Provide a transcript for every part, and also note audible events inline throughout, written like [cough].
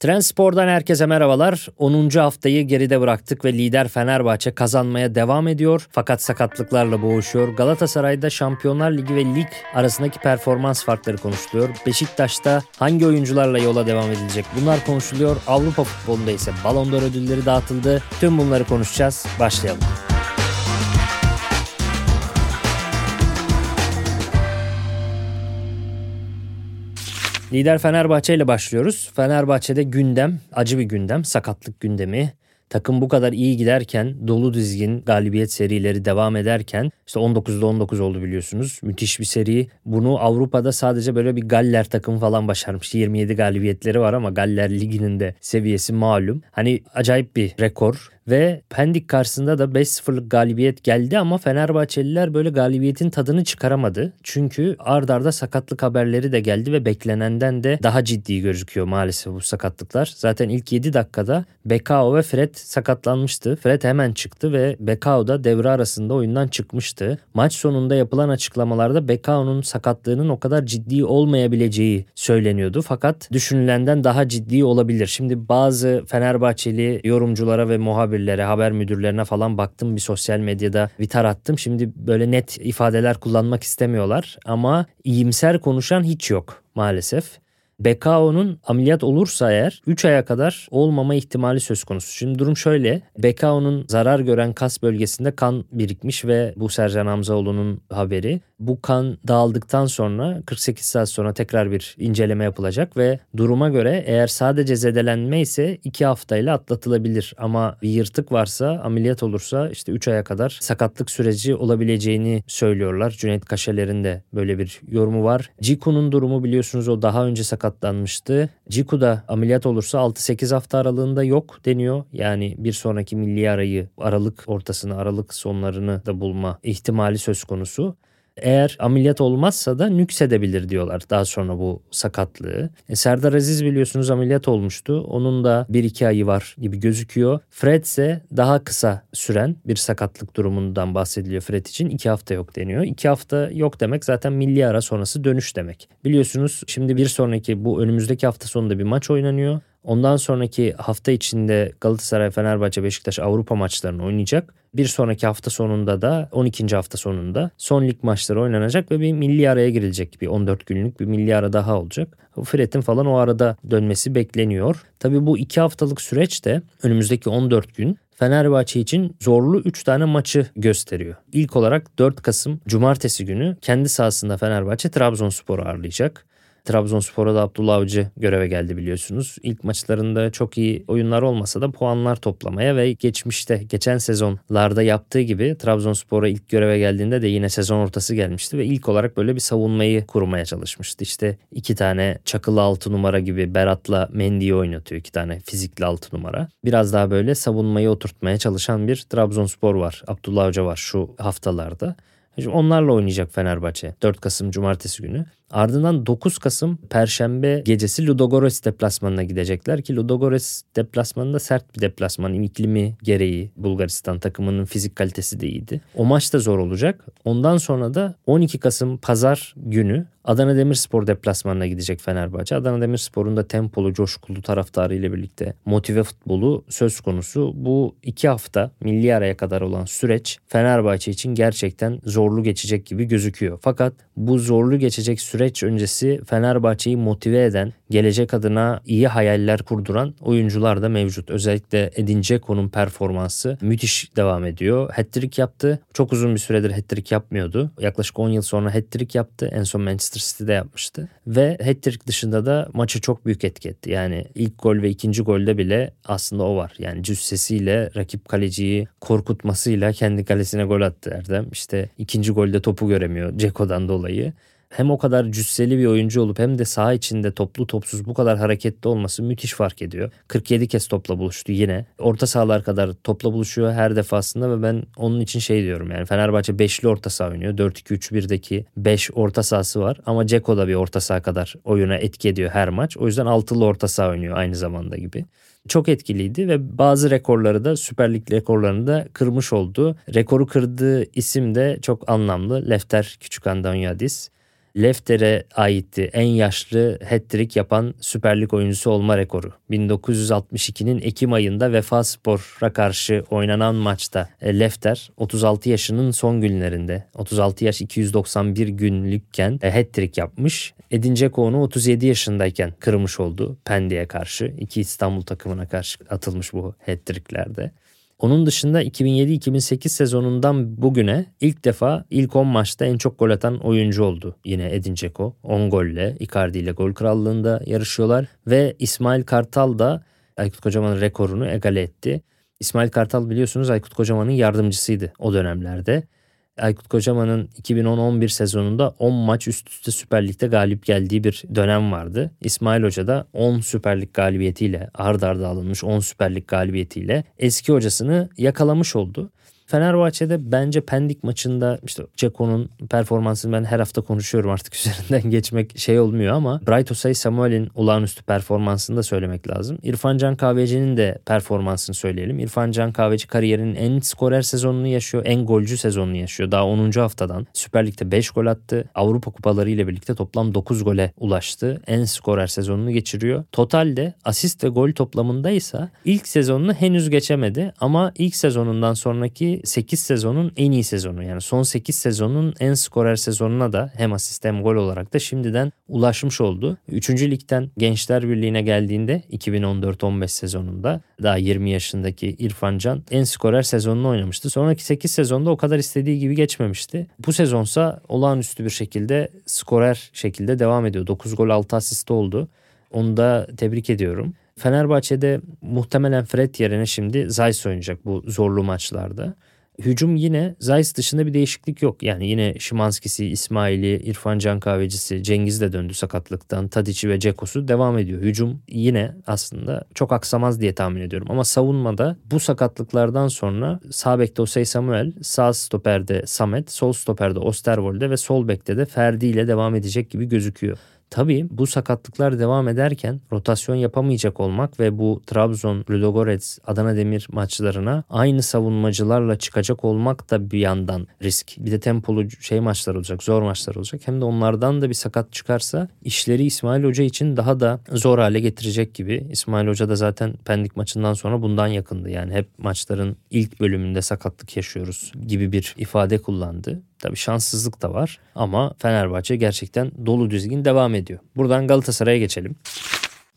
Trendspor'dan herkese merhabalar. 10. haftayı geride bıraktık ve lider Fenerbahçe kazanmaya devam ediyor. Fakat sakatlıklarla boğuşuyor. Galatasaray'da Şampiyonlar Ligi ve lig arasındaki performans farkları konuşuluyor. Beşiktaş'ta hangi oyuncularla yola devam edilecek bunlar konuşuluyor. Avrupa futbolunda ise Ballon d'Or ödülleri dağıtıldı. Tüm bunları konuşacağız. Başlayalım. Lider Fenerbahçe ile başlıyoruz. Fenerbahçe'de gündem, acı bir gündem, sakatlık gündemi. Takım bu kadar iyi giderken, dolu dizgin galibiyet serileri devam ederken, işte 19'da 19 oldu biliyorsunuz. Müthiş bir seri. Bunu Avrupa'da sadece böyle bir Galler takımı falan başarmış. 27 galibiyetleri var ama Galler Ligi'nin de seviyesi malum. Hani acayip bir rekor. Ve Pendik karşısında da 5-0'lık galibiyet geldi ama Fenerbahçeliler böyle galibiyetin tadını çıkaramadı. Çünkü ard arda sakatlık haberleri de geldi ve beklenenden de daha ciddi gözüküyor maalesef bu sakatlıklar. Zaten ilk 7 dakikada Bekao ve Fred sakatlanmıştı. Fred hemen çıktı ve Bekao da devre arasında oyundan çıkmıştı. Maç sonunda yapılan açıklamalarda Bekao'nun sakatlığının o kadar ciddi olmayabileceği söyleniyordu. Fakat düşünülenden daha ciddi olabilir. Şimdi bazı Fenerbahçeli yorumculara ve muhabir muhabirlere, haber müdürlerine falan baktım bir sosyal medyada vitar attım. Şimdi böyle net ifadeler kullanmak istemiyorlar ama iyimser konuşan hiç yok maalesef. Bekao'nun ameliyat olursa eğer 3 aya kadar olmama ihtimali söz konusu. Şimdi durum şöyle. Bekao'nun zarar gören kas bölgesinde kan birikmiş ve bu Sercan Hamzaoğlu'nun haberi. Bu kan dağıldıktan sonra 48 saat sonra tekrar bir inceleme yapılacak ve duruma göre eğer sadece zedelenme ise 2 haftayla atlatılabilir. Ama bir yırtık varsa ameliyat olursa işte 3 aya kadar sakatlık süreci olabileceğini söylüyorlar. Cüneyt Kaşaler'in de böyle bir yorumu var. Ciku'nun durumu biliyorsunuz o daha önce sakat sakatlanmıştı. Ciku da ameliyat olursa 6-8 hafta aralığında yok deniyor. Yani bir sonraki milli arayı Aralık ortasını, Aralık sonlarını da bulma ihtimali söz konusu. Eğer ameliyat olmazsa da nüksedebilir diyorlar daha sonra bu sakatlığı. E, Serdar Aziz biliyorsunuz ameliyat olmuştu. Onun da 1-2 ayı var gibi gözüküyor. Fred ise daha kısa süren bir sakatlık durumundan bahsediliyor Fred için. 2 hafta yok deniyor. 2 hafta yok demek zaten milli ara sonrası dönüş demek. Biliyorsunuz şimdi bir sonraki bu önümüzdeki hafta sonunda bir maç oynanıyor. Ondan sonraki hafta içinde Galatasaray, Fenerbahçe, Beşiktaş Avrupa maçlarını oynayacak. Bir sonraki hafta sonunda da 12. hafta sonunda son lig maçları oynanacak ve bir milli araya girilecek. Bir 14 günlük bir milli ara daha olacak. Fred'in falan o arada dönmesi bekleniyor. Tabii bu 2 haftalık süreçte önümüzdeki 14 gün Fenerbahçe için zorlu 3 tane maçı gösteriyor. İlk olarak 4 Kasım Cumartesi günü kendi sahasında Fenerbahçe Trabzonspor'u ağırlayacak. Trabzonspor'a da Abdullah Avcı göreve geldi biliyorsunuz. İlk maçlarında çok iyi oyunlar olmasa da puanlar toplamaya ve geçmişte geçen sezonlarda yaptığı gibi Trabzonspor'a ilk göreve geldiğinde de yine sezon ortası gelmişti ve ilk olarak böyle bir savunmayı kurmaya çalışmıştı. İşte iki tane çakılı altı numara gibi Berat'la Mendy'yi oynatıyor iki tane fizikli altı numara. Biraz daha böyle savunmayı oturtmaya çalışan bir Trabzonspor var. Abdullah Hoca var şu haftalarda. Şimdi onlarla oynayacak Fenerbahçe 4 Kasım Cumartesi günü. Ardından 9 Kasım Perşembe gecesi Ludogorets deplasmanına gidecekler ki Ludogorets deplasmanında sert bir deplasman. iklimi gereği Bulgaristan takımının fizik kalitesi de iyiydi. O maç da zor olacak. Ondan sonra da 12 Kasım Pazar günü Adana Demirspor deplasmanına gidecek Fenerbahçe. Adana Demirspor'un da tempolu, coşkulu taraftarı ile birlikte motive futbolu söz konusu. Bu iki hafta milli araya kadar olan süreç Fenerbahçe için gerçekten zorlu geçecek gibi gözüküyor. Fakat bu zorlu geçecek süreç öncesi Fenerbahçe'yi motive eden, gelecek adına iyi hayaller kurduran oyuncular da mevcut. Özellikle Edin Dzeko'nun performansı müthiş devam ediyor. Hat-trick yaptı. Çok uzun bir süredir hat-trick yapmıyordu. Yaklaşık 10 yıl sonra hat-trick yaptı. En son Manchester City'de yapmıştı. Ve hat-trick dışında da maçı çok büyük etki etti. Yani ilk gol ve ikinci golde bile aslında o var. Yani cüssesiyle rakip kaleciyi korkutmasıyla kendi kalesine gol attı Erdem. İşte ikinci golde topu göremiyor Ceko'dan dolayı hem o kadar cüsseli bir oyuncu olup hem de saha içinde toplu topsuz bu kadar hareketli olması müthiş fark ediyor. 47 kez topla buluştu yine. Orta sahalar kadar topla buluşuyor her defasında ve ben onun için şey diyorum yani Fenerbahçe 5'li orta saha oynuyor. 4-2-3-1'deki 5 orta sahası var ama Ceko da bir orta saha kadar oyuna etki ediyor her maç. O yüzden altılı orta saha oynuyor aynı zamanda gibi çok etkiliydi ve bazı rekorları da Süper Lig rekorlarını da kırmış oldu. Rekoru kırdığı isim de çok anlamlı. Lefter Küçükandanyadis. Lefter'e aitti en yaşlı hat-trick yapan Süper Lig oyuncusu olma rekoru. 1962'nin Ekim ayında Vefa Spor'a karşı oynanan maçta e, Lefter 36 yaşının son günlerinde 36 yaş 291 günlükken e, hat-trick yapmış. Edin Dzeko'nu 37 yaşındayken kırmış oldu Pendik'e karşı. iki İstanbul takımına karşı atılmış bu hat-tricklerde. Onun dışında 2007-2008 sezonundan bugüne ilk defa ilk 10 maçta en çok gol atan oyuncu oldu. Yine Edin Dzeko 10 golle Icardi ile gol krallığında yarışıyorlar ve İsmail Kartal da Aykut Kocaman'ın rekorunu egale etti. İsmail Kartal biliyorsunuz Aykut Kocaman'ın yardımcısıydı o dönemlerde. Aykut Kocaman'ın 2010-11 sezonunda 10 maç üst üste Süper Lig'de galip geldiği bir dönem vardı. İsmail Hoca da 10 Süper Lig galibiyetiyle ard arda alınmış 10 Süper Lig galibiyetiyle eski hocasını yakalamış oldu. Fenerbahçe'de bence Pendik maçında işte Ceko'nun performansını ben her hafta konuşuyorum artık [laughs] üzerinden geçmek şey olmuyor ama Bright Osay Samuel'in olağanüstü performansını da söylemek lazım. İrfan Can Kahveci'nin de performansını söyleyelim. İrfan Can Kahveci kariyerinin en skorer sezonunu yaşıyor, en golcü sezonunu yaşıyor. Daha 10. haftadan Süper Lig'de 5 gol attı. Avrupa kupaları ile birlikte toplam 9 gole ulaştı. En skorer sezonunu geçiriyor. Totalde asist ve gol toplamında ise ilk sezonunu henüz geçemedi ama ilk sezonundan sonraki 8 sezonun en iyi sezonu. Yani son 8 sezonun en skorer sezonuna da hem asist hem gol olarak da şimdiden ulaşmış oldu. 3. ligden Gençler Birliği'ne geldiğinde 2014-15 sezonunda daha 20 yaşındaki İrfan Can en skorer sezonunu oynamıştı. Sonraki 8 sezonda o kadar istediği gibi geçmemişti. Bu sezonsa olağanüstü bir şekilde skorer şekilde devam ediyor. 9 gol 6 asist oldu. Onu da tebrik ediyorum. Fenerbahçe'de muhtemelen Fred yerine şimdi Zayt oynayacak bu zorlu maçlarda. Hücum yine Zayt dışında bir değişiklik yok. Yani yine Şimanski'si, İsmail'i, İrfan Can Kahvecisi, Cengiz de döndü sakatlıktan. Tadiç'i ve Cekos'u devam ediyor. Hücum yine aslında çok aksamaz diye tahmin ediyorum. Ama savunmada bu sakatlıklardan sonra sağ bekte Osey Samuel, sağ stoperde Samet, sol stoperde Osterwolde ve sol bekte de Ferdi ile devam edecek gibi gözüküyor. Tabii bu sakatlıklar devam ederken rotasyon yapamayacak olmak ve bu Trabzon, Ludogorets, Adana Demir maçlarına aynı savunmacılarla çıkacak olmak da bir yandan risk. Bir de tempolu şey maçlar olacak, zor maçlar olacak. Hem de onlardan da bir sakat çıkarsa işleri İsmail Hoca için daha da zor hale getirecek gibi. İsmail Hoca da zaten Pendik maçından sonra bundan yakındı. Yani hep maçların ilk bölümünde sakatlık yaşıyoruz gibi bir ifade kullandı. Tabii şanssızlık da var ama Fenerbahçe gerçekten dolu düzgün devam ediyor. Buradan Galatasaray'a geçelim.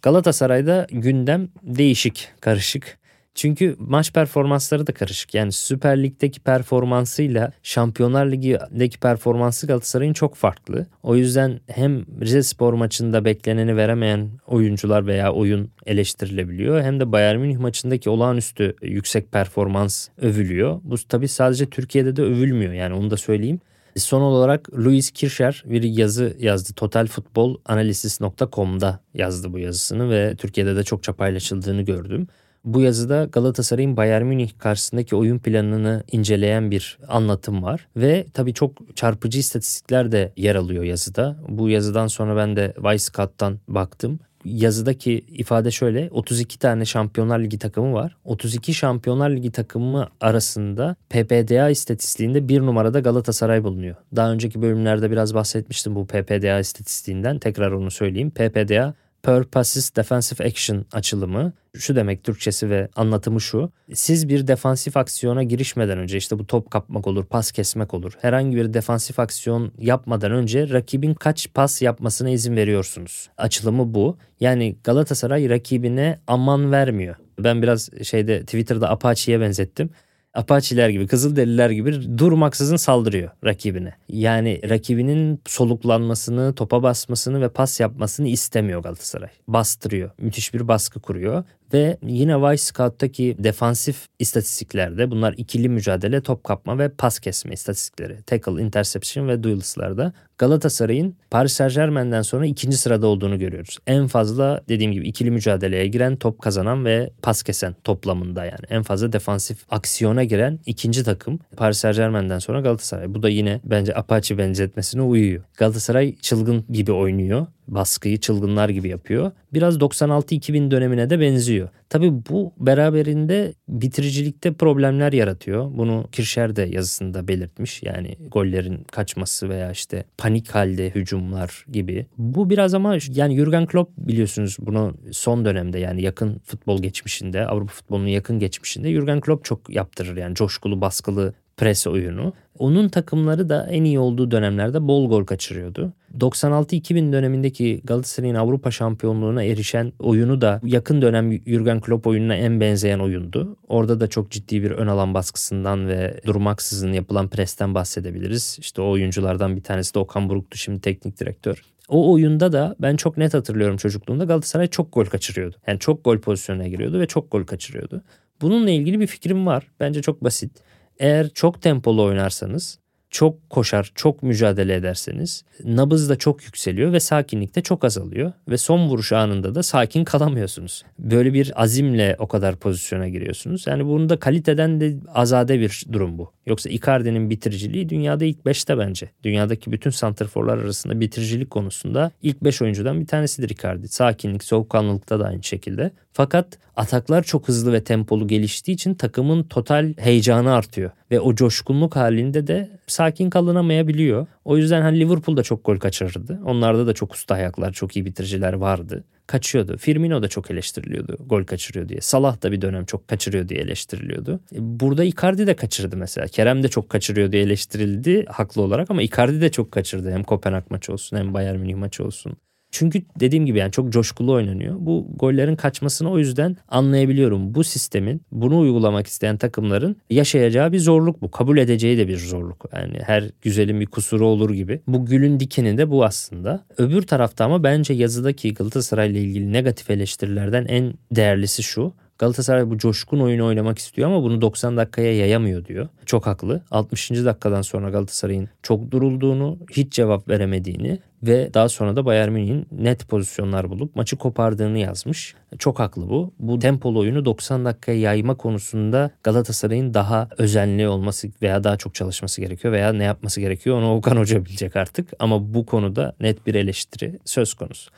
Galatasaray'da gündem değişik, karışık. Çünkü maç performansları da karışık. Yani Süper Lig'deki performansıyla Şampiyonlar Ligi'deki performansı Galatasaray'ın çok farklı. O yüzden hem Rize Spor maçında bekleneni veremeyen oyuncular veya oyun eleştirilebiliyor. Hem de Bayern Münih maçındaki olağanüstü yüksek performans övülüyor. Bu tabii sadece Türkiye'de de övülmüyor yani onu da söyleyeyim. Son olarak Louis Kircher bir yazı yazdı. Totalfutbolanalisis.com'da yazdı bu yazısını ve Türkiye'de de çokça paylaşıldığını gördüm. Bu yazıda Galatasaray'ın Bayern Münih karşısındaki oyun planını inceleyen bir anlatım var. Ve tabii çok çarpıcı istatistikler de yer alıyor yazıda. Bu yazıdan sonra ben de Weisscout'tan baktım yazıdaki ifade şöyle 32 tane Şampiyonlar Ligi takımı var. 32 Şampiyonlar Ligi takımı arasında PPDA istatistiğinde bir numarada Galatasaray bulunuyor. Daha önceki bölümlerde biraz bahsetmiştim bu PPDA istatistiğinden. Tekrar onu söyleyeyim. PPDA Purposive Defensive Action açılımı. Şu demek Türkçesi ve anlatımı şu. Siz bir defansif aksiyona girişmeden önce işte bu top kapmak olur, pas kesmek olur. Herhangi bir defansif aksiyon yapmadan önce rakibin kaç pas yapmasına izin veriyorsunuz. Açılımı bu. Yani Galatasaray rakibine aman vermiyor. Ben biraz şeyde Twitter'da Apache'ye benzettim. Apaçiler gibi, Kızılderililer gibi durmaksızın saldırıyor rakibine. Yani rakibinin soluklanmasını, topa basmasını ve pas yapmasını istemiyor Galatasaray. Bastırıyor. Müthiş bir baskı kuruyor. Ve yine Vice Scout'taki defansif istatistiklerde bunlar ikili mücadele, top kapma ve pas kesme istatistikleri. Tackle, interception ve duels'larda Galatasaray'ın Paris Saint Germain'den sonra ikinci sırada olduğunu görüyoruz. En fazla dediğim gibi ikili mücadeleye giren, top kazanan ve pas kesen toplamında yani. En fazla defansif aksiyona giren ikinci takım Paris Saint Germain'den sonra Galatasaray. Bu da yine bence Apache benzetmesine uyuyor. Galatasaray çılgın gibi oynuyor baskıyı çılgınlar gibi yapıyor. Biraz 96-2000 dönemine de benziyor. Tabii bu beraberinde bitiricilikte problemler yaratıyor. Bunu Kirşer de yazısında belirtmiş. Yani gollerin kaçması veya işte panik halde hücumlar gibi. Bu biraz ama yani Jurgen Klopp biliyorsunuz bunu son dönemde yani yakın futbol geçmişinde Avrupa futbolunun yakın geçmişinde Jurgen Klopp çok yaptırır. Yani coşkulu baskılı pres oyunu. Onun takımları da en iyi olduğu dönemlerde bol gol kaçırıyordu. 96-2000 dönemindeki Galatasaray'ın Avrupa şampiyonluğuna erişen oyunu da yakın dönem Jurgen Klopp oyununa en benzeyen oyundu. Orada da çok ciddi bir ön alan baskısından ve durmaksızın yapılan presten bahsedebiliriz. İşte o oyunculardan bir tanesi de Okan Buruk'tu şimdi teknik direktör. O oyunda da ben çok net hatırlıyorum çocukluğumda Galatasaray çok gol kaçırıyordu. Yani çok gol pozisyonuna giriyordu ve çok gol kaçırıyordu. Bununla ilgili bir fikrim var. Bence çok basit. Eğer çok tempolu oynarsanız çok koşar, çok mücadele ederseniz nabız da çok yükseliyor ve sakinlik de çok azalıyor ve son vuruş anında da sakin kalamıyorsunuz. Böyle bir azimle o kadar pozisyona giriyorsunuz. Yani bunu da kaliteden de azade bir durum bu. Yoksa Icardi'nin bitiriciliği dünyada ilk 5'te bence. Dünyadaki bütün santrforlar arasında bitiricilik konusunda ilk 5 oyuncudan bir tanesidir Icardi. Sakinlik, soğukkanlılıkta da aynı şekilde. Fakat ataklar çok hızlı ve tempolu geliştiği için takımın total heyecanı artıyor. Ve o coşkunluk halinde de sakin kalınamayabiliyor. O yüzden hani Liverpool da çok gol kaçırırdı. Onlarda da çok usta ayaklar, çok iyi bitiriciler vardı. Kaçıyordu. Firmino da çok eleştiriliyordu gol kaçırıyor diye. Salah da bir dönem çok kaçırıyor diye eleştiriliyordu. E, burada Icardi de kaçırdı mesela. Kerem de çok kaçırıyor diye eleştirildi haklı olarak ama Icardi de çok kaçırdı. Hem Kopenhag maçı olsun hem Bayern Münih maçı olsun. Çünkü dediğim gibi yani çok coşkulu oynanıyor. Bu gollerin kaçmasını o yüzden anlayabiliyorum. Bu sistemin bunu uygulamak isteyen takımların yaşayacağı bir zorluk bu. Kabul edeceği de bir zorluk. Yani her güzelin bir kusuru olur gibi. Bu gülün dikeni de bu aslında. Öbür tarafta ama bence yazıdaki Galatasaray ile ilgili negatif eleştirilerden en değerlisi şu. Galatasaray bu coşkun oyunu oynamak istiyor ama bunu 90 dakikaya yayamıyor diyor. Çok haklı. 60. dakikadan sonra Galatasaray'ın çok durulduğunu, hiç cevap veremediğini ve daha sonra da Bayern Münih'in net pozisyonlar bulup maçı kopardığını yazmış. Çok haklı bu. Bu tempolu oyunu 90 dakikaya yayma konusunda Galatasaray'ın daha özenli olması veya daha çok çalışması gerekiyor veya ne yapması gerekiyor onu Okan Hoca bilecek artık. Ama bu konuda net bir eleştiri söz konusu.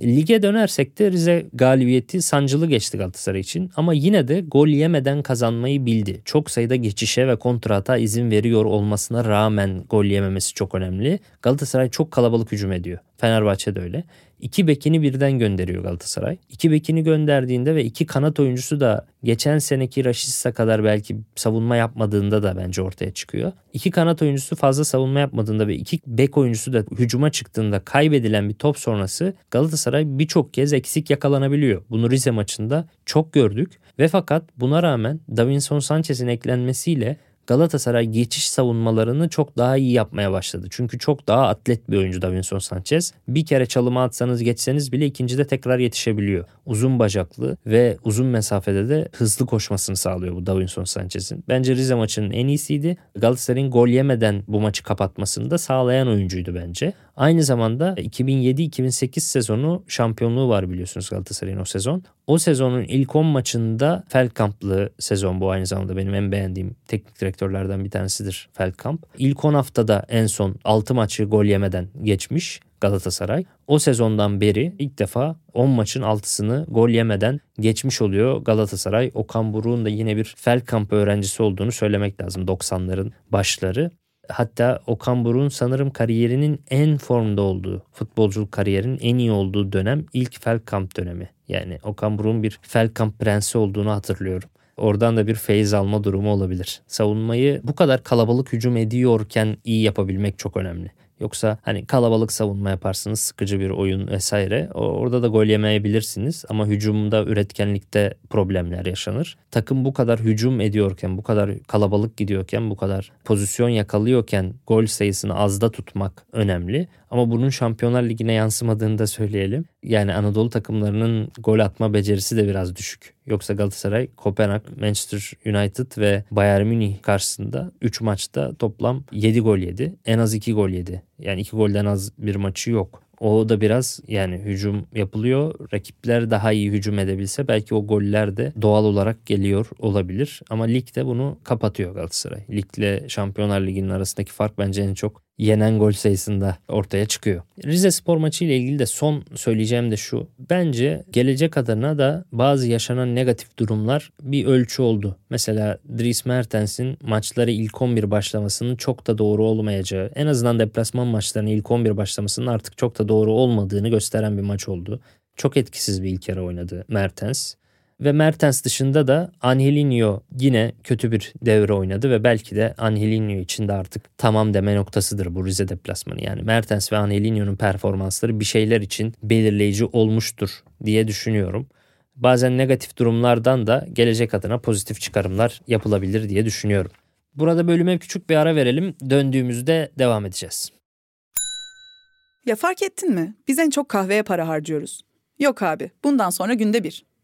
Lige dönersek de Rize galibiyeti sancılı geçti Galatasaray için ama yine de gol yemeden kazanmayı bildi. Çok sayıda geçişe ve kontrata izin veriyor olmasına rağmen gol yememesi çok önemli. Galatasaray çok kalabalık hücum ediyor. Fenerbahçe de öyle. İki bekini birden gönderiyor Galatasaray. İki bekini gönderdiğinde ve iki kanat oyuncusu da geçen seneki Raşitsa kadar belki savunma yapmadığında da bence ortaya çıkıyor. İki kanat oyuncusu fazla savunma yapmadığında ve iki bek oyuncusu da hücuma çıktığında kaybedilen bir top sonrası Galatasaray birçok kez eksik yakalanabiliyor. Bunu Rize maçında çok gördük ve fakat buna rağmen Davinson Sanchez'in eklenmesiyle Galatasaray geçiş savunmalarını çok daha iyi yapmaya başladı. Çünkü çok daha atlet bir oyuncu Davinson Sanchez. Bir kere çalıma atsanız geçseniz bile ikincide tekrar yetişebiliyor. Uzun bacaklı ve uzun mesafede de hızlı koşmasını sağlıyor bu Davinson Sanchez'in. Bence Rize maçının en iyisiydi. Galatasaray'ın gol yemeden bu maçı kapatmasını da sağlayan oyuncuydu bence. Aynı zamanda 2007-2008 sezonu şampiyonluğu var biliyorsunuz Galatasaray'ın o sezon. O sezonun ilk 10 maçında Feldkamp'lı sezon bu aynı zamanda benim en beğendiğim teknik direktörlerden bir tanesidir Feldkamp. İlk 10 haftada en son 6 maçı gol yemeden geçmiş. Galatasaray. O sezondan beri ilk defa 10 maçın 6'sını gol yemeden geçmiş oluyor Galatasaray. Okan Buruk'un da yine bir Feldkamp öğrencisi olduğunu söylemek lazım 90'ların başları. Hatta Okan Buruk'un sanırım kariyerinin en formda olduğu, futbolculuk kariyerinin en iyi olduğu dönem ilk Feldkamp dönemi. Yani Okan Buruk'un bir Feldkamp prensi olduğunu hatırlıyorum. Oradan da bir feyiz alma durumu olabilir. Savunmayı bu kadar kalabalık hücum ediyorken iyi yapabilmek çok önemli. Yoksa hani kalabalık savunma yaparsınız, sıkıcı bir oyun vesaire. Orada da gol yemeyebilirsiniz ama hücumda, üretkenlikte problemler yaşanır. Takım bu kadar hücum ediyorken, bu kadar kalabalık gidiyorken, bu kadar pozisyon yakalıyorken gol sayısını azda tutmak önemli. Ama bunun Şampiyonlar Ligi'ne yansımadığını da söyleyelim. Yani Anadolu takımlarının gol atma becerisi de biraz düşük. Yoksa Galatasaray, Kopenhag, Manchester United ve Bayern Münih karşısında 3 maçta toplam 7 gol yedi. En az 2 gol yedi. Yani 2 golden az bir maçı yok. O da biraz yani hücum yapılıyor. Rakipler daha iyi hücum edebilse belki o goller de doğal olarak geliyor olabilir. Ama ligde bunu kapatıyor Galatasaray. Ligle Şampiyonlar Ligi'nin arasındaki fark bence en çok yenen gol sayısında ortaya çıkıyor. Rize Spor maçı ile ilgili de son söyleyeceğim de şu. Bence gelecek adına da bazı yaşanan negatif durumlar bir ölçü oldu. Mesela Dries Mertens'in maçları ilk 11 başlamasının çok da doğru olmayacağı, en azından deplasman maçlarının ilk 11 başlamasının artık çok da doğru olmadığını gösteren bir maç oldu. Çok etkisiz bir ilk yarı oynadı Mertens. Ve Mertens dışında da Angelinho yine kötü bir devre oynadı ve belki de Angelinho için de artık tamam deme noktasıdır bu Rize deplasmanı. Yani Mertens ve Angelinho'nun performansları bir şeyler için belirleyici olmuştur diye düşünüyorum. Bazen negatif durumlardan da gelecek adına pozitif çıkarımlar yapılabilir diye düşünüyorum. Burada bölüme küçük bir ara verelim. Döndüğümüzde devam edeceğiz. Ya fark ettin mi? Biz en çok kahveye para harcıyoruz. Yok abi, bundan sonra günde bir.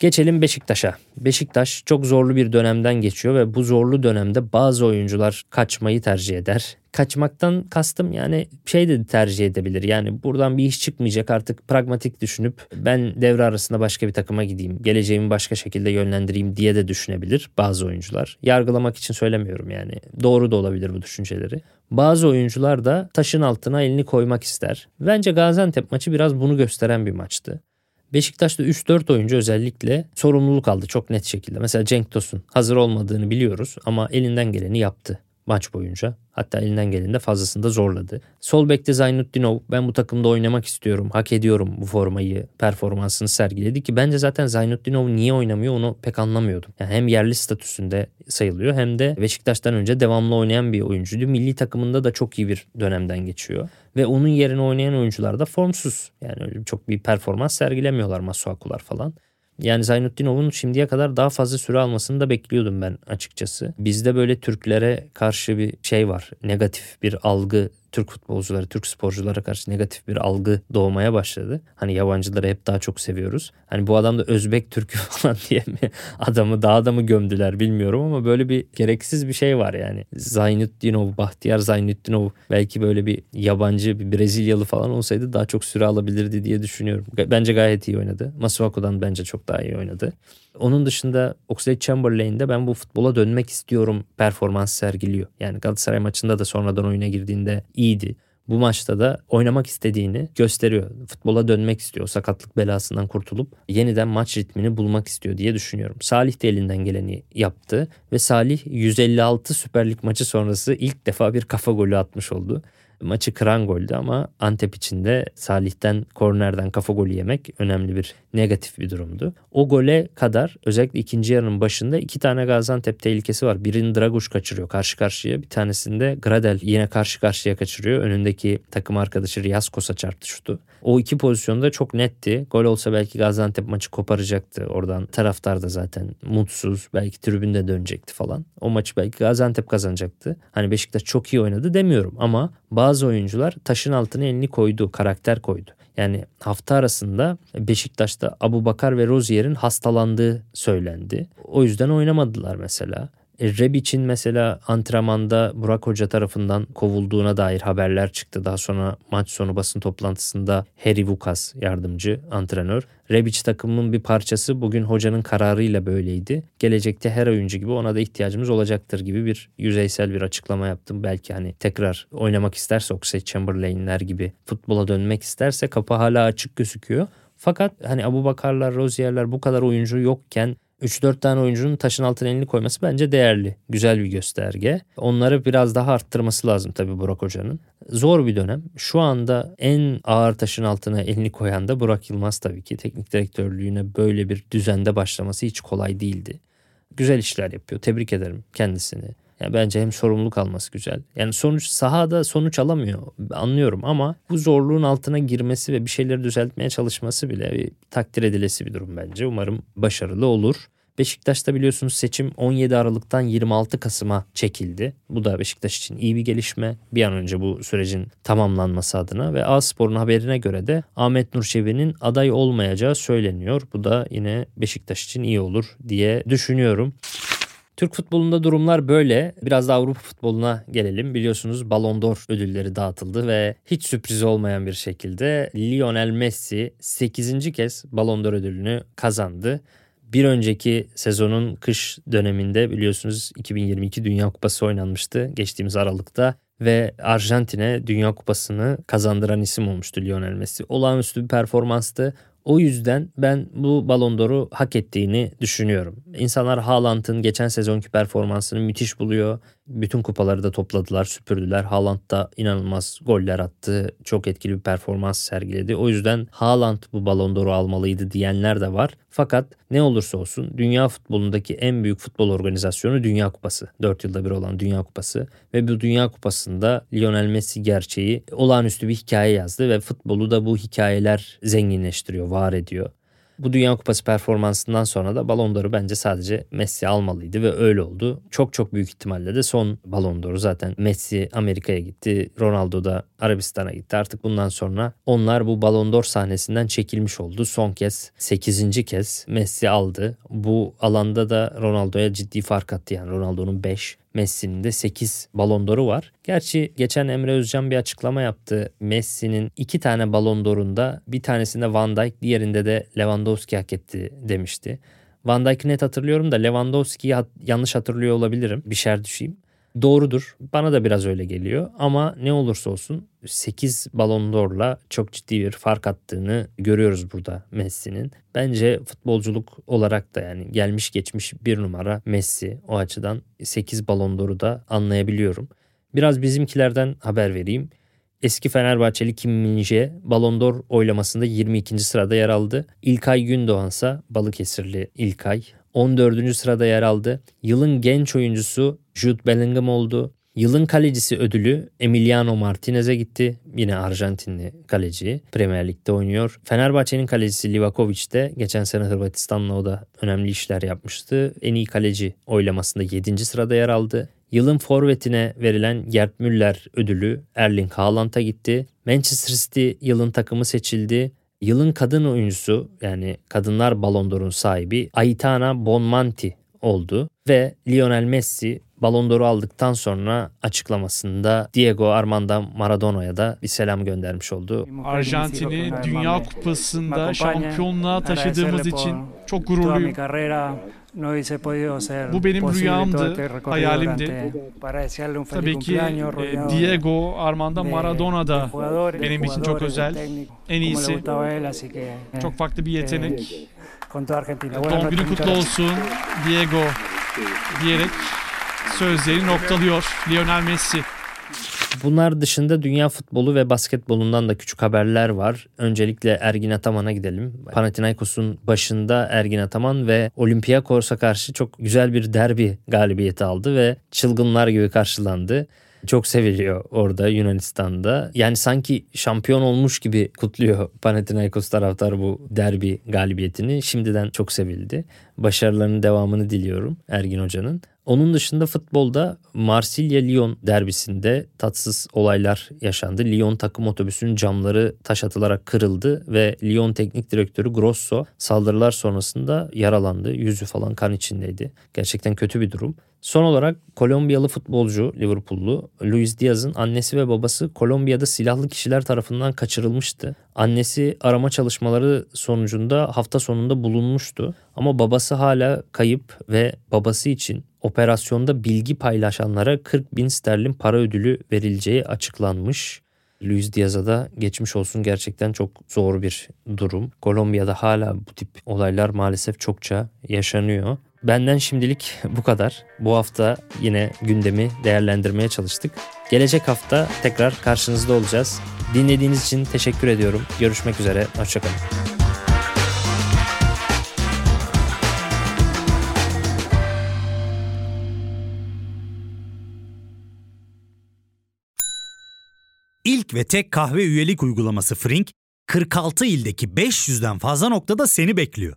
Geçelim Beşiktaş'a. Beşiktaş çok zorlu bir dönemden geçiyor ve bu zorlu dönemde bazı oyuncular kaçmayı tercih eder. Kaçmaktan kastım yani şey de tercih edebilir. Yani buradan bir iş çıkmayacak artık pragmatik düşünüp ben devre arasında başka bir takıma gideyim. Geleceğimi başka şekilde yönlendireyim diye de düşünebilir bazı oyuncular. Yargılamak için söylemiyorum yani. Doğru da olabilir bu düşünceleri. Bazı oyuncular da taşın altına elini koymak ister. Bence Gaziantep maçı biraz bunu gösteren bir maçtı. Beşiktaş'ta 3-4 oyuncu özellikle sorumluluk aldı çok net şekilde. Mesela Cenk Tosun hazır olmadığını biliyoruz ama elinden geleni yaptı maç boyunca. Hatta elinden geleni de fazlasını da zorladı. Sol bekte Zaynutdinov ben bu takımda oynamak istiyorum, hak ediyorum bu formayı, performansını sergiledi ki bence zaten Zaynutdinov niye oynamıyor onu pek anlamıyordum. Yani hem yerli statüsünde sayılıyor hem de Beşiktaş'tan önce devamlı oynayan bir oyuncuydu. Milli takımında da çok iyi bir dönemden geçiyor. Ve onun yerine oynayan oyuncular da formsuz. Yani çok bir performans sergilemiyorlar Masuakular falan. Yani Zaynutdinov'un şimdiye kadar daha fazla süre almasını da bekliyordum ben açıkçası. Bizde böyle Türklere karşı bir şey var. Negatif bir algı Türk futbolcuları, Türk sporculara karşı negatif bir algı doğmaya başladı. Hani yabancıları hep daha çok seviyoruz. Hani bu adam da Özbek Türk'ü [laughs] falan diye mi adamı daha da mı gömdüler bilmiyorum ama böyle bir gereksiz bir şey var yani. Zaynutdinov, Bahtiyar Zaynutdinov belki böyle bir yabancı bir Brezilyalı falan olsaydı daha çok süre alabilirdi diye düşünüyorum. Bence gayet iyi oynadı. Masuaku'dan bence çok daha iyi oynadı. Onun dışında Oxlade Chamberlain'de ben bu futbola dönmek istiyorum performans sergiliyor. Yani Galatasaray maçında da sonradan oyuna girdiğinde iyiydi. Bu maçta da oynamak istediğini gösteriyor. Futbola dönmek istiyor. Sakatlık belasından kurtulup yeniden maç ritmini bulmak istiyor diye düşünüyorum. Salih de elinden geleni yaptı ve Salih 156 Süper Lig maçı sonrası ilk defa bir kafa golü atmış oldu. Maçı kıran goldü ama Antep için de Salih'ten kornerden kafa golü yemek önemli bir negatif bir durumdu. O gole kadar özellikle ikinci yarının başında iki tane Gaziantep tehlikesi var. Birini Draguş kaçırıyor karşı karşıya. Bir tanesinde Gradel yine karşı karşıya kaçırıyor. Önündeki takım arkadaşı Riyaskos'a çarptı şutu. O iki pozisyonda çok netti. Gol olsa belki Gaziantep maçı koparacaktı. Oradan taraftar da zaten mutsuz. Belki tribünde dönecekti falan. O maçı belki Gaziantep kazanacaktı. Hani Beşiktaş çok iyi oynadı demiyorum ama bazı oyuncular taşın altına elini koydu, karakter koydu. Yani hafta arasında Beşiktaş'ta Abu Bakar ve Rozier'in hastalandığı söylendi. O yüzden oynamadılar mesela. E, Rebic'in mesela antrenmanda Burak Hoca tarafından kovulduğuna dair haberler çıktı. Daha sonra maç sonu basın toplantısında Harry Vukas yardımcı antrenör. Rebic takımının bir parçası bugün hocanın kararıyla böyleydi. Gelecekte her oyuncu gibi ona da ihtiyacımız olacaktır gibi bir yüzeysel bir açıklama yaptım. Belki hani tekrar oynamak isterse Oxlade Chamberlain'ler gibi futbola dönmek isterse kapı hala açık gözüküyor. Fakat hani Abu Bakarlar, Rozier'ler bu kadar oyuncu yokken 3-4 tane oyuncunun taşın altına elini koyması bence değerli. Güzel bir gösterge. Onları biraz daha arttırması lazım tabii Burak Hoca'nın. Zor bir dönem. Şu anda en ağır taşın altına elini koyan da Burak Yılmaz tabii ki. Teknik direktörlüğüne böyle bir düzende başlaması hiç kolay değildi. Güzel işler yapıyor. Tebrik ederim kendisini. Yani bence hem sorumluluk alması güzel. Yani sonuç sahada sonuç alamıyor anlıyorum ama bu zorluğun altına girmesi ve bir şeyleri düzeltmeye çalışması bile bir takdir edilesi bir durum bence. Umarım başarılı olur. Beşiktaş'ta biliyorsunuz seçim 17 Aralık'tan 26 Kasım'a çekildi. Bu da Beşiktaş için iyi bir gelişme. Bir an önce bu sürecin tamamlanması adına ve A-Spor'un haberine göre de Ahmet Nur Çebi'nin aday olmayacağı söyleniyor. Bu da yine Beşiktaş için iyi olur diye düşünüyorum. Türk futbolunda durumlar böyle. Biraz da Avrupa futboluna gelelim. Biliyorsunuz Ballon d'Or ödülleri dağıtıldı ve hiç sürpriz olmayan bir şekilde Lionel Messi 8. kez Ballon d'Or ödülünü kazandı. Bir önceki sezonun kış döneminde biliyorsunuz 2022 Dünya Kupası oynanmıştı geçtiğimiz Aralık'ta ve Arjantin'e Dünya Kupası'nı kazandıran isim olmuştu Lionel Messi. Olağanüstü bir performanstı. O yüzden ben bu Ballon d'Or'u hak ettiğini düşünüyorum. İnsanlar Haaland'ın geçen sezonki performansını müthiş buluyor. Bütün kupaları da topladılar, süpürdüler. Haaland da inanılmaz goller attı. Çok etkili bir performans sergiledi. O yüzden Haaland bu Ballon d'Or'u almalıydı diyenler de var. Fakat ne olursa olsun dünya futbolundaki en büyük futbol organizasyonu Dünya Kupası. 4 yılda bir olan Dünya Kupası. Ve bu Dünya Kupası'nda Lionel Messi gerçeği olağanüstü bir hikaye yazdı ve futbolu da bu hikayeler zenginleştiriyor, var ediyor. Bu Dünya Kupası performansından sonra da Ballon d'Or'u bence sadece Messi almalıydı ve öyle oldu. Çok çok büyük ihtimalle de son Ballon d'Or'u zaten Messi Amerika'ya gitti, Ronaldo da Arabistan'a gitti. Artık bundan sonra onlar bu Ballon d'Or sahnesinden çekilmiş oldu. Son kez 8. kez Messi aldı. Bu alanda da Ronaldo'ya ciddi fark attı yani Ronaldo'nun 5, Messi'nin de 8 balon d'Or'u var. Gerçi geçen Emre Özcan bir açıklama yaptı. Messi'nin iki tane balon d'Or'unda bir tanesinde Van Dijk diğerinde de Lewandowski hak etti demişti. Van Dijk'i net hatırlıyorum da Lewandowski'yi hat- yanlış hatırlıyor olabilirim. Bir şer düşeyim. Doğrudur. Bana da biraz öyle geliyor. Ama ne olursa olsun 8 Ballon d'Or'la çok ciddi bir fark attığını görüyoruz burada Messi'nin. Bence futbolculuk olarak da yani gelmiş geçmiş bir numara Messi o açıdan 8 Ballon d'Or'u da anlayabiliyorum. Biraz bizimkilerden haber vereyim. Eski Fenerbahçeli Kim Min-jae Ballon d'Or oylamasında 22. sırada yer aldı. İlkay Gündoğan ise Balıkesirli İlkay 14. sırada yer aldı. Yılın genç oyuncusu Jude Bellingham oldu. Yılın kalecisi ödülü Emiliano Martinez'e gitti. Yine Arjantinli kaleci. Premier Lig'de oynuyor. Fenerbahçe'nin kalecisi Livakovic de geçen sene Hırvatistan'la o da önemli işler yapmıştı. En iyi kaleci oylamasında 7. sırada yer aldı. Yılın forvetine verilen Gerd Müller ödülü Erling Haaland'a gitti. Manchester City yılın takımı seçildi. Yılın kadın oyuncusu yani kadınlar Ballon d'Or'un sahibi Aitana Bonmanti oldu ve Lionel Messi Ballon d'Or'u aldıktan sonra açıklamasında Diego Armando Maradona'ya da bir selam göndermiş oldu. Arjantin'i Dünya Kupası'nda şampiyonluğa taşıdığımız için çok gururluyum. Bu benim rüyamdı, hayalimdi. Tabii ki e, Diego Armando Maradona da benim için çok özel. En iyisi. Çok farklı bir yetenek. Doğum günü kutlu olsun Diego diyerek sözleri noktalıyor Lionel Messi. Bunlar dışında dünya futbolu ve basketbolundan da küçük haberler var. Öncelikle Ergin Ataman'a gidelim. Panathinaikos'un başında Ergin Ataman ve Olympiakos'a karşı çok güzel bir derbi galibiyeti aldı ve çılgınlar gibi karşılandı çok seviliyor orada Yunanistan'da. Yani sanki şampiyon olmuş gibi kutluyor Panathinaikos taraftarı bu derbi galibiyetini. Şimdiden çok sevildi. Başarılarının devamını diliyorum Ergin Hoca'nın. Onun dışında futbolda Marsilya-Lyon derbisinde tatsız olaylar yaşandı. Lyon takım otobüsünün camları taş atılarak kırıldı ve Lyon teknik direktörü Grosso saldırılar sonrasında yaralandı. Yüzü falan kan içindeydi. Gerçekten kötü bir durum. Son olarak Kolombiyalı futbolcu Liverpool'lu Luis Diaz'ın annesi ve babası Kolombiya'da silahlı kişiler tarafından kaçırılmıştı. Annesi arama çalışmaları sonucunda hafta sonunda bulunmuştu ama babası hala kayıp ve babası için operasyonda bilgi paylaşanlara 40 bin sterlin para ödülü verileceği açıklanmış. Luis Diaz'a da geçmiş olsun gerçekten çok zor bir durum. Kolombiya'da hala bu tip olaylar maalesef çokça yaşanıyor. Benden şimdilik bu kadar. Bu hafta yine gündemi değerlendirmeye çalıştık. Gelecek hafta tekrar karşınızda olacağız. Dinlediğiniz için teşekkür ediyorum. Görüşmek üzere. Hoşçakalın. İlk ve tek kahve üyelik uygulaması Frink, 46 ildeki 500'den fazla noktada seni bekliyor.